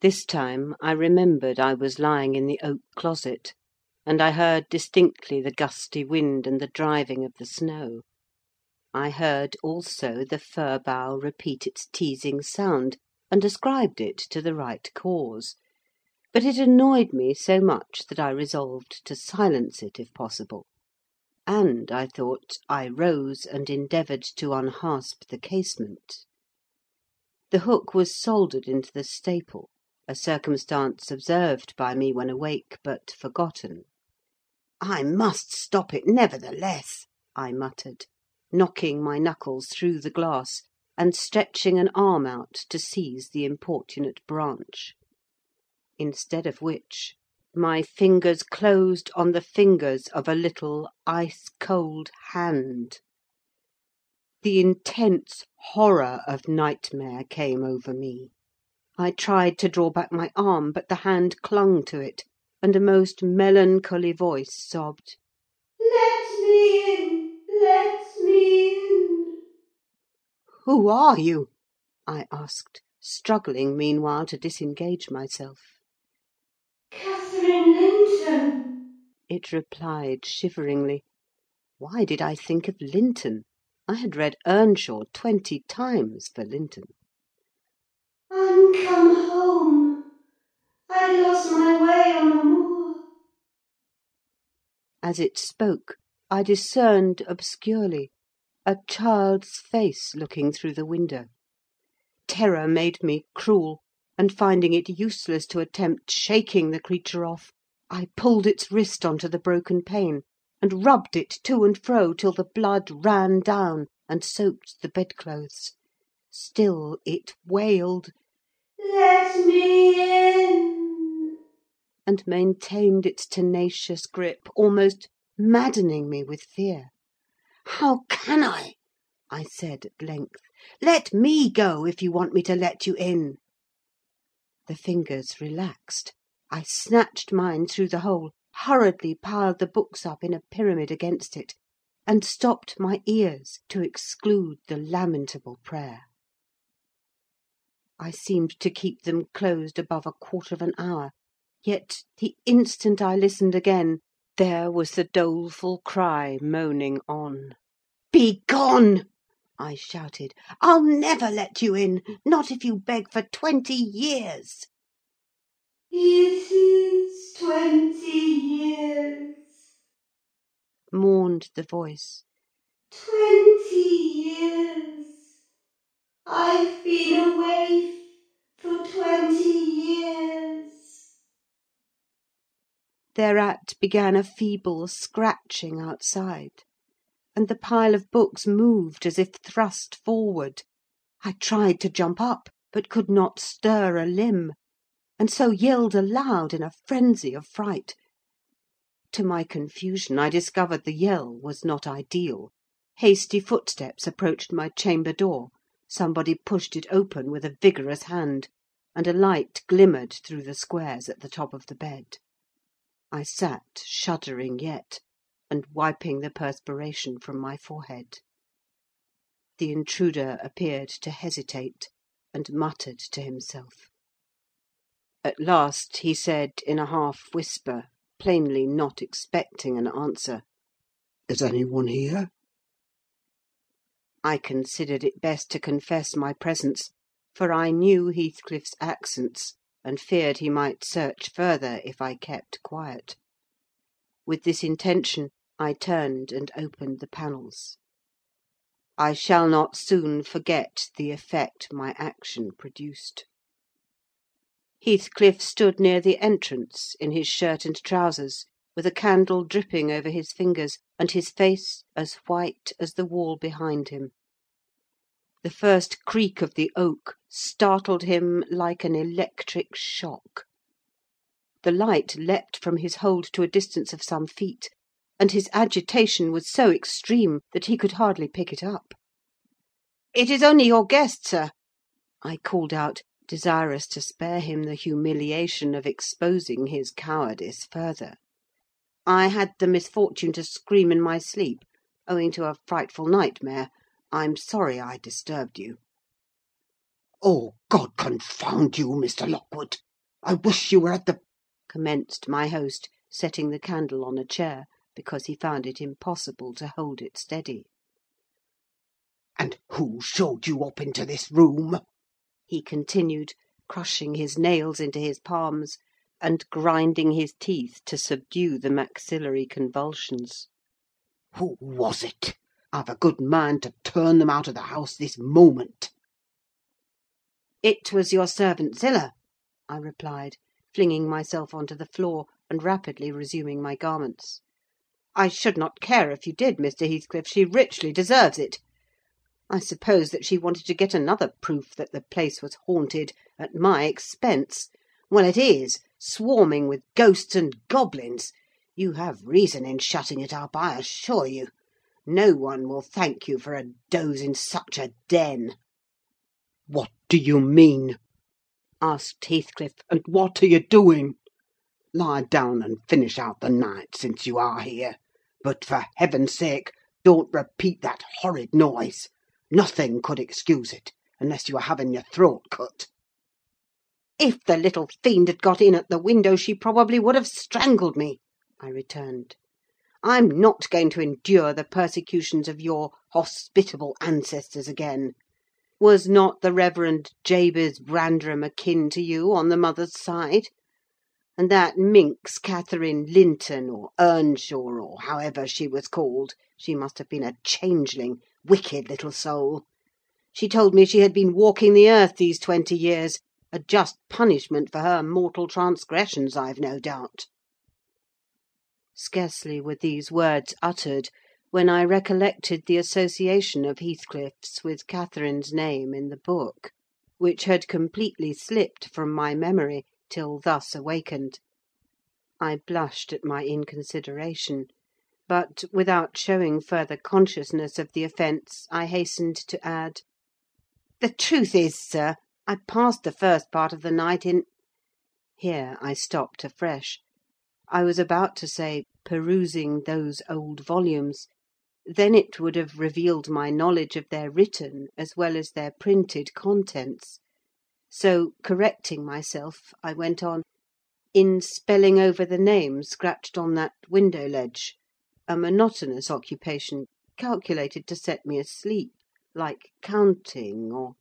This time I remembered I was lying in the oak closet, and I heard distinctly the gusty wind and the driving of the snow. I heard, also, the fir bough repeat its teasing sound, and ascribed it to the right cause; but it annoyed me so much that I resolved to silence it if possible; and, I thought, I rose and endeavoured to unhasp the casement. The hook was soldered into the staple, a circumstance observed by me when awake, but forgotten. "I must stop it, nevertheless," I muttered, knocking my knuckles through the glass, and stretching an arm out to seize the importunate branch. Instead of which, my fingers closed on the fingers of a little ice cold hand. The intense horror of nightmare came over me. I tried to draw back my arm, but the hand clung to it, and a most melancholy voice sobbed, "Let me in! let me in!" "Who are you?" I asked, struggling meanwhile to disengage myself. "Catherine Linton," it replied shiveringly. Why did I think of Linton? I had read Earnshaw twenty times for Linton. "I'm come home. I lost my way on the moor." As it spoke, I discerned obscurely a child's face looking through the window. Terror made me cruel, and finding it useless to attempt shaking the creature off, I pulled its wrist on to the broken pane, and rubbed it to and fro till the blood ran down and soaked the bedclothes. Still it wailed, "Let me in!" and maintained its tenacious grip, almost maddening me with fear. "How can I?" I said at length. "Let me go, if you want me to let you in." The fingers relaxed. I snatched mine through the hole, hurriedly piled the books up in a pyramid against it, and stopped my ears to exclude the lamentable prayer. I seemed to keep them closed above a quarter of an hour; yet, the instant I listened again, there was the doleful cry moaning on. "Begone!" I shouted. "I'll never let you in, not if you beg for twenty years." "It is twenty years," mourned the voice. "twenty years. I've been a waif for twenty years." Thereat began a feeble scratching outside, and the pile of books moved as if thrust forward. I tried to jump up, but could not stir a limb, and so yelled aloud in a frenzy of fright. To my confusion, I discovered the yell was not ideal. Hasty footsteps approached my chamber door; somebody pushed it open with a vigorous hand, and a light glimmered through the squares at the top of the bed. I sat shuddering yet, and wiping the perspiration from my forehead. The intruder appeared to hesitate, and muttered to himself. At last he said, in a half whisper, plainly not expecting an answer, "Is any one here?" I considered it best to confess my presence, for I knew Heathcliff's accents, and feared he might search further if I kept quiet. With this intention, I turned and opened the panels. I shall not soon forget the effect my action produced. Heathcliff stood near the entrance, in his shirt and trousers, with a candle dripping over his fingers, and his face as white as the wall behind him. The first creak of the oak startled him like an electric shock. The light leapt from his hold to a distance of some feet, and his agitation was so extreme that he could hardly pick it up. "It is only your guest, sir," I called out, desirous to spare him the humiliation of exposing his cowardice further. "I had the misfortune to scream in my sleep, owing to a frightful nightmare. I'm sorry I disturbed you." "Oh, God confound you, Mr. Lockwood!" I wish you were at the—" commenced my host, setting the candle on a chair, because he found it impossible to hold it steady. "And who showed you up into this room?" he continued, crushing his nails into his palms, and grinding his teeth to subdue the maxillary convulsions. "Who was it? I've a good mind to turn them out of the house this moment." "It was your servant Zillah," I replied, flinging myself on to the floor, and rapidly resuming my garments. "I should not care if you did, Mr. Heathcliff: she richly deserves it. I suppose that she wanted to get another proof that the place was haunted, at my expense. Well, it is, swarming with ghosts and goblins. You have reason in shutting it up, I assure you. No one will thank you for a doze in such a den." "What do you mean?" asked Heathcliff. "And what are you doing? Lie down and finish out the night, since you are here; but, for heaven's sake, don't repeat that horrid noise. Nothing could excuse it, unless you were having your throat cut." "If the little fiend had got in at the window, she probably would have strangled me," I returned. "I'm not going to endure the persecutions of your hospitable ancestors again. Was not the Reverend Jabez Branderham akin to you on the mother's side? And that minx, Catherine Linton, or Earnshaw, or however she was called, she must have been a changeling, wicked little soul! She told me she had been walking the earth these twenty years: a just punishment for her mortal transgressions, I've no doubt." Scarcely were these words uttered, when I recollected the association of Heathcliff's with Catherine's name in the book, which had completely slipped from my memory till thus awakened. I blushed at my inconsideration but, without showing further consciousness of the offence, I hastened to add, "The truth is, sir, I passed the first part of the night in—" Here I stopped afresh. I was about to say, perusing those old volumes; then it would have revealed my knowledge of their written as well as their printed contents; so, correcting myself, I went on, "in spelling over the name scratched on that window ledge a monotonous occupation, calculated to set me asleep, like counting, or—"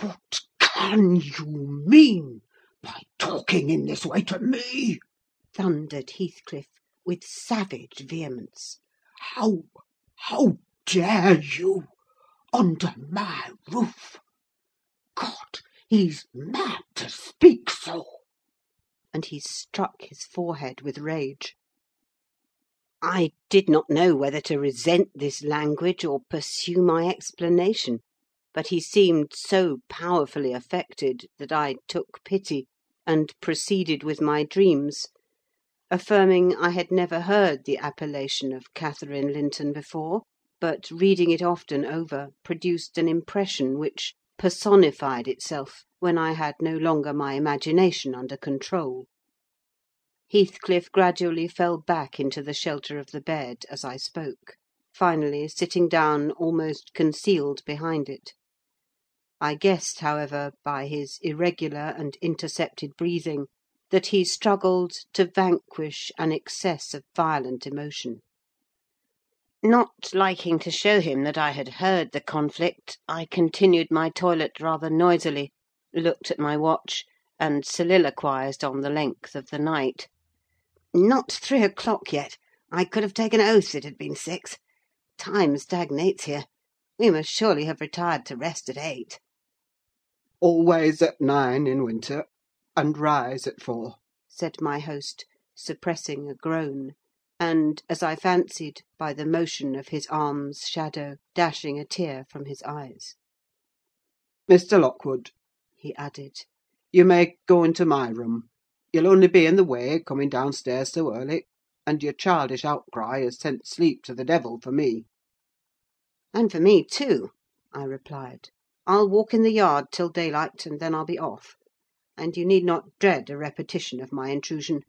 "What can you mean by talking in this way to me?" thundered Heathcliff, with savage vehemence. "How, how dare you, under my roof? God, he's mad to speak so!" And he struck his forehead with rage. I did not know whether to resent this language or pursue my explanation; but he seemed so powerfully affected that I took pity, and proceeded with my dreams, affirming I had never heard the appellation of Catherine Linton before, but, reading it often over, produced an impression which personified itself when I had no longer my imagination under control. Heathcliff gradually fell back into the shelter of the bed, as I spoke; finally sitting down almost concealed behind it. I guessed, however, by his irregular and intercepted breathing, that he struggled to vanquish an excess of violent emotion. Not liking to show him that I had heard the conflict, I continued my toilet rather noisily, looked at my watch, and soliloquised on the length of the night. Not three o'clock yet! I could have taken oath it had been six. Time stagnates here. We must surely have retired to rest at eight." "Always at nine in winter, and rise at four," said my host, suppressing a groan, and, as I fancied, by the motion of his arm's shadow, dashing a tear from his eyes. "Mr. Lockwood," he added, "you may go into my room. You'll only be in the way, coming downstairs so early; and your childish outcry has sent sleep to the devil for me." "And for me too," I replied. "I'll walk in the yard till daylight, and then I'll be off; and you need not dread a repetition of my intrusion.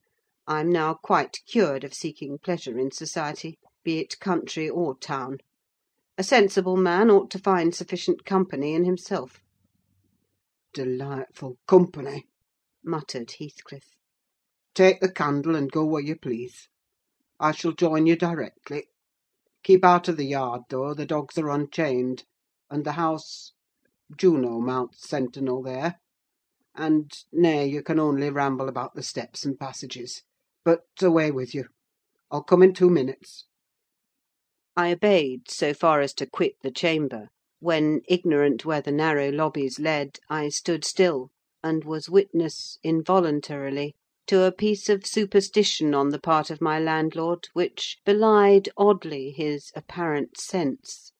I'm now quite cured of seeking pleasure in society, be it country or town. A sensible man ought to find sufficient company in himself." "Delightful company!" muttered Heathcliff. Take the candle and go where you please. I shall join you directly. Keep out of the yard, though; the dogs are unchained, and the house—Juno mounts sentinel there; and—nay, you can only ramble about the steps and passages. But away with you! I'll come in two minutes." I obeyed so far as to quit the chamber; when, ignorant where the narrow lobbies led, I stood still, and was witness, involuntarily, to a piece of superstition on the part of my landlord which belied oddly his apparent sense.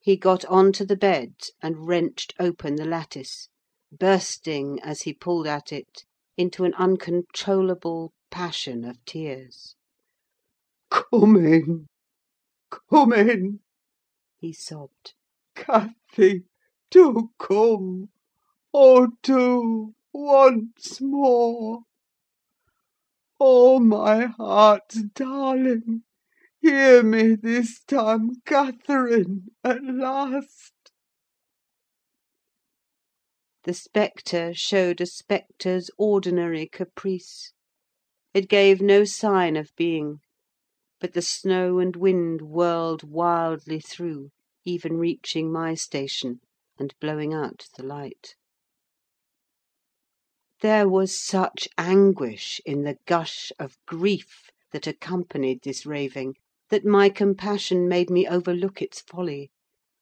He got on to the bed, and wrenched open the lattice, bursting, as he pulled at it, into an uncontrollable passion of tears. "Come in! come in!" he sobbed. "Cathy, do come! Oh, do, once more! Oh, my heart's darling, hear me this time, Catherine, at last!" The spectre showed a spectre's ordinary caprice: it gave no sign of being; but the snow and wind whirled wildly through, even reaching my station, and blowing out the light. There was such anguish in the gush of grief that accompanied this raving, that my compassion made me overlook its folly;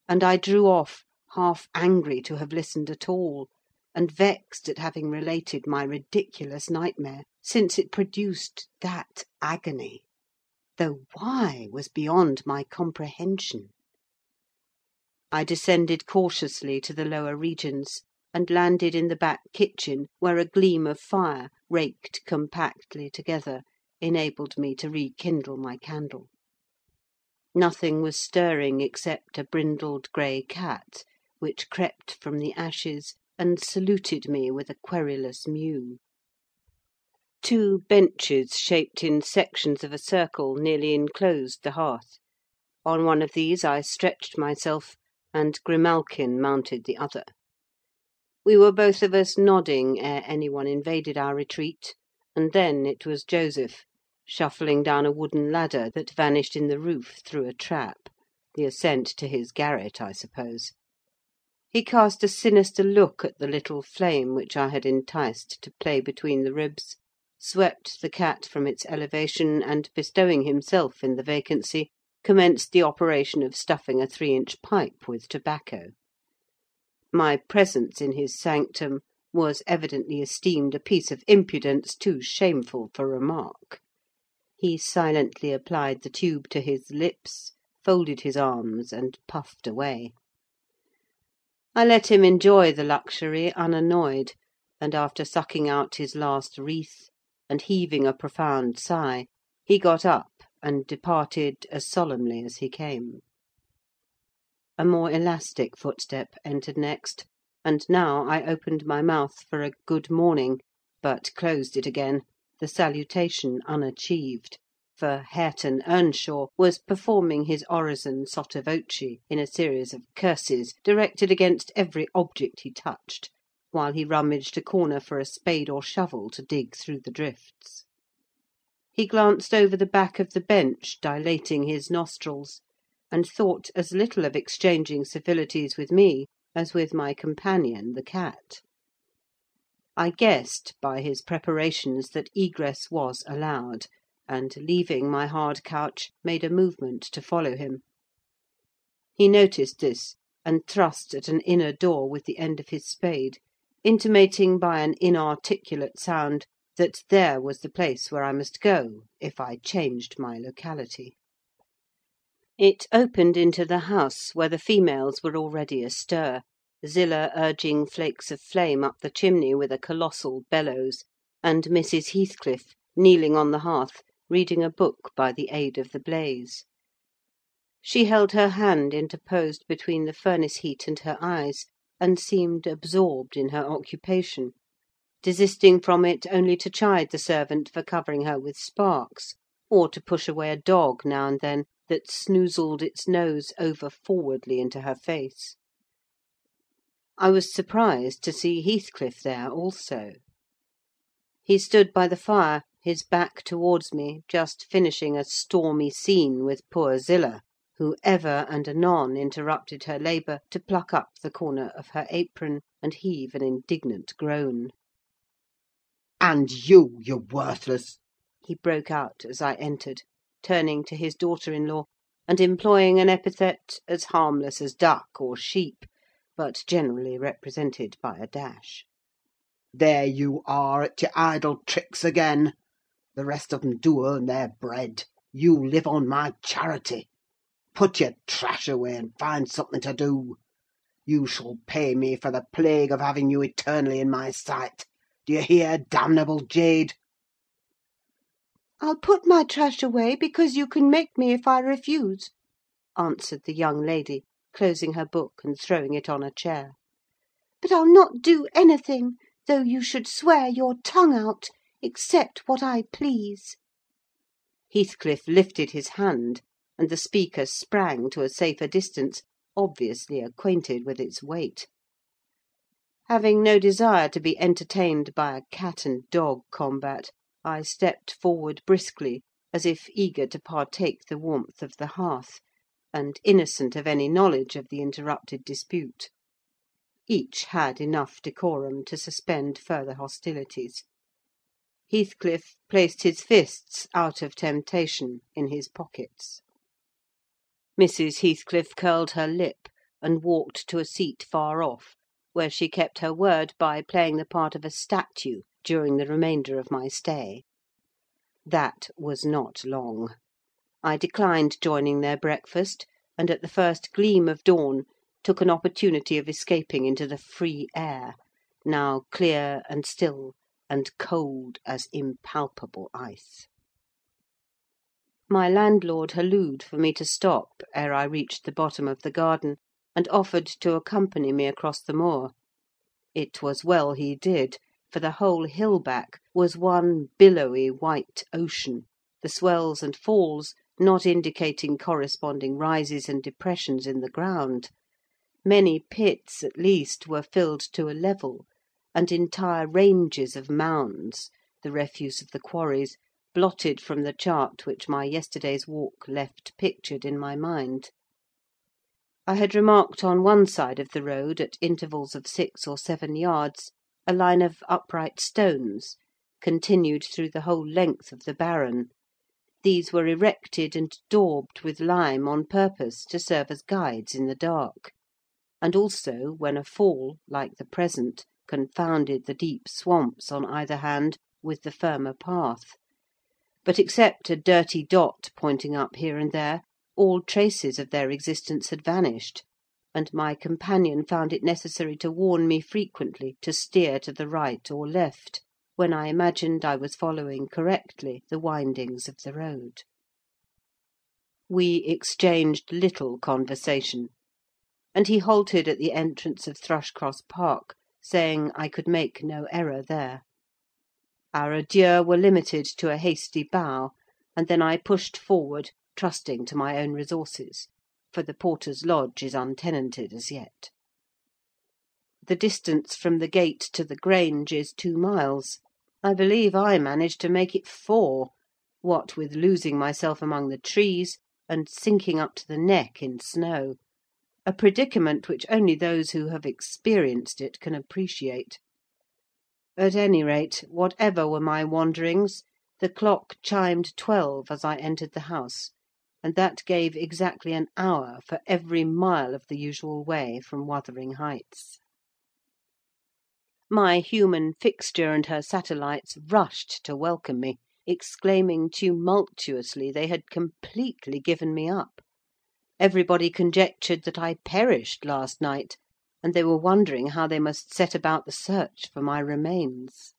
and I drew off, half angry to have listened at all, and vexed at having related my ridiculous nightmare, since it produced that agony; though why, was beyond my comprehension. I descended cautiously to the lower regions, and landed in the back kitchen, where a gleam of fire, raked compactly together, enabled me to rekindle my candle. Nothing was stirring except a brindled grey cat, which crept from the ashes, and saluted me with a querulous mew. Two benches, shaped in sections of a circle, nearly enclosed the hearth: on one of these I stretched myself, and Grimalkin mounted the other. We were both of us nodding ere any one invaded our retreat, and then it was Joseph, shuffling down a wooden ladder that vanished in the roof through a trap: the ascent to his garret, I suppose. He cast a sinister look at the little flame which I had enticed to play between the ribs, swept the cat from its elevation, and, bestowing himself in the vacancy, commenced the operation of stuffing a three inch pipe with tobacco. My presence in his sanctum was evidently esteemed a piece of impudence too shameful for remark. He silently applied the tube to his lips, folded his arms, and puffed away. I let him enjoy the luxury unannoyed, and after sucking out his last wreath, and heaving a profound sigh, he got up and departed as solemnly as he came. A more elastic footstep entered next, and now I opened my mouth for a "good morning," but closed it again, the salutation unachieved; for Hareton Earnshaw was performing his orison sotto voce in a series of curses directed against every object he touched, while he rummaged a corner for a spade or shovel to dig through the drifts. He glanced over the back of the bench, dilating his nostrils, and thought as little of exchanging civilities with me as with my companion the cat. I guessed, by his preparations, that egress was allowed, and, leaving my hard couch, made a movement to follow him. He noticed this, and thrust at an inner door with the end of his spade, intimating by an inarticulate sound that there was the place where I must go, if I changed my locality. It opened into the house, where the females were already astir, Zillah urging flakes of flame up the chimney with a colossal bellows, and Mrs. Heathcliff, kneeling on the hearth, reading a book by the aid of the blaze. She held her hand interposed between the furnace heat and her eyes, and seemed absorbed in her occupation; desisting from it only to chide the servant for covering her with sparks, or to push away a dog now and then that snoozled its nose over forwardly into her face. I was surprised to see Heathcliff there also. He stood by the fire, his back towards me, just finishing a stormy scene with poor Zillah, who ever and anon interrupted her labour to pluck up the corner of her apron, and heave an indignant groan. "And you, you worthless—" he broke out as I entered, turning to his daughter in law, and employing an epithet as harmless as duck or sheep, but generally represented by a dash. There you are at your idle tricks again! The rest of 'em do earn their bread: you live on my charity. Put your trash away, and find something to do. You shall pay me for the plague of having you eternally in my sight. Do you hear, damnable jade?" "I'll put my trash away, because you can make me if I refuse," answered the young lady, closing her book and throwing it on a chair. "But I'll not do anything though you should swear your tongue out, except what I please." Heathcliff lifted his hand, and the speaker sprang to a safer distance, obviously acquainted with its weight. Having no desire to be entertained by a cat and dog combat, I stepped forward briskly, as if eager to partake the warmth of the hearth, and innocent of any knowledge of the interrupted dispute. Each had enough decorum to suspend further hostilities. Heathcliff placed his fists, out of temptation, in his pockets. Mrs. Heathcliff curled her lip, and walked to a seat far off, where she kept her word by playing the part of a statue during the remainder of my stay. That was not long. I declined joining their breakfast, and at the first gleam of dawn took an opportunity of escaping into the free air, now clear and still, and cold as impalpable ice. My landlord hallooed for me to stop ere I reached the bottom of the garden, and offered to accompany me across the moor. It was well he did, for the whole hill back was one billowy white ocean, the swells and falls not indicating corresponding rises and depressions in the ground many pits, at least, were filled to a level, and entire ranges of mounds, the refuse of the quarries, blotted from the chart which my yesterday's walk left pictured in my mind. I had remarked on one side of the road, at intervals of six or seven yards, a line of upright stones, continued through the whole length of the barren: these were erected and daubed with lime on purpose to serve as guides in the dark and also when a fall, like the present, confounded the deep swamps on either hand with the firmer path; but except a dirty dot pointing up here and there, all traces of their existence had vanished, and my companion found it necessary to warn me frequently to steer to the right or left, when I imagined I was following correctly the windings of the road. We exchanged little conversation and he halted at the entrance of Thrushcross Park, saying I could make no error there. Our adieux were limited to a hasty bow, and then I pushed forward, trusting to my own resources; for the porter's lodge is untenanted as yet. The distance from the gate to the Grange is two miles: I believe I managed to make it four, what with losing myself among the trees, and sinking up to the neck in snow a predicament which only those who have experienced it can appreciate. At any rate, whatever were my wanderings, the clock chimed twelve as I entered the house, and that gave exactly an hour for every mile of the usual way from Wuthering Heights. My human fixture and her satellites rushed to welcome me, exclaiming tumultuously they had completely given me up. Everybody conjectured that I perished last night, and they were wondering how they must set about the search for my remains.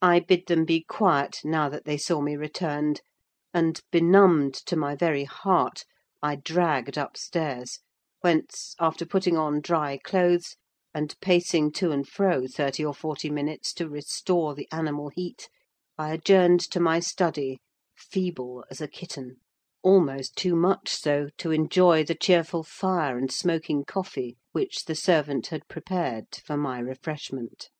I bid them be quiet now that they saw me returned, and, benumbed to my very heart, I dragged upstairs, whence, after putting on dry clothes, and pacing to and fro thirty or forty minutes to restore the animal heat, I adjourned to my study, feeble as a kitten almost too much so to enjoy the cheerful fire and smoking coffee which the servant had prepared for my refreshment.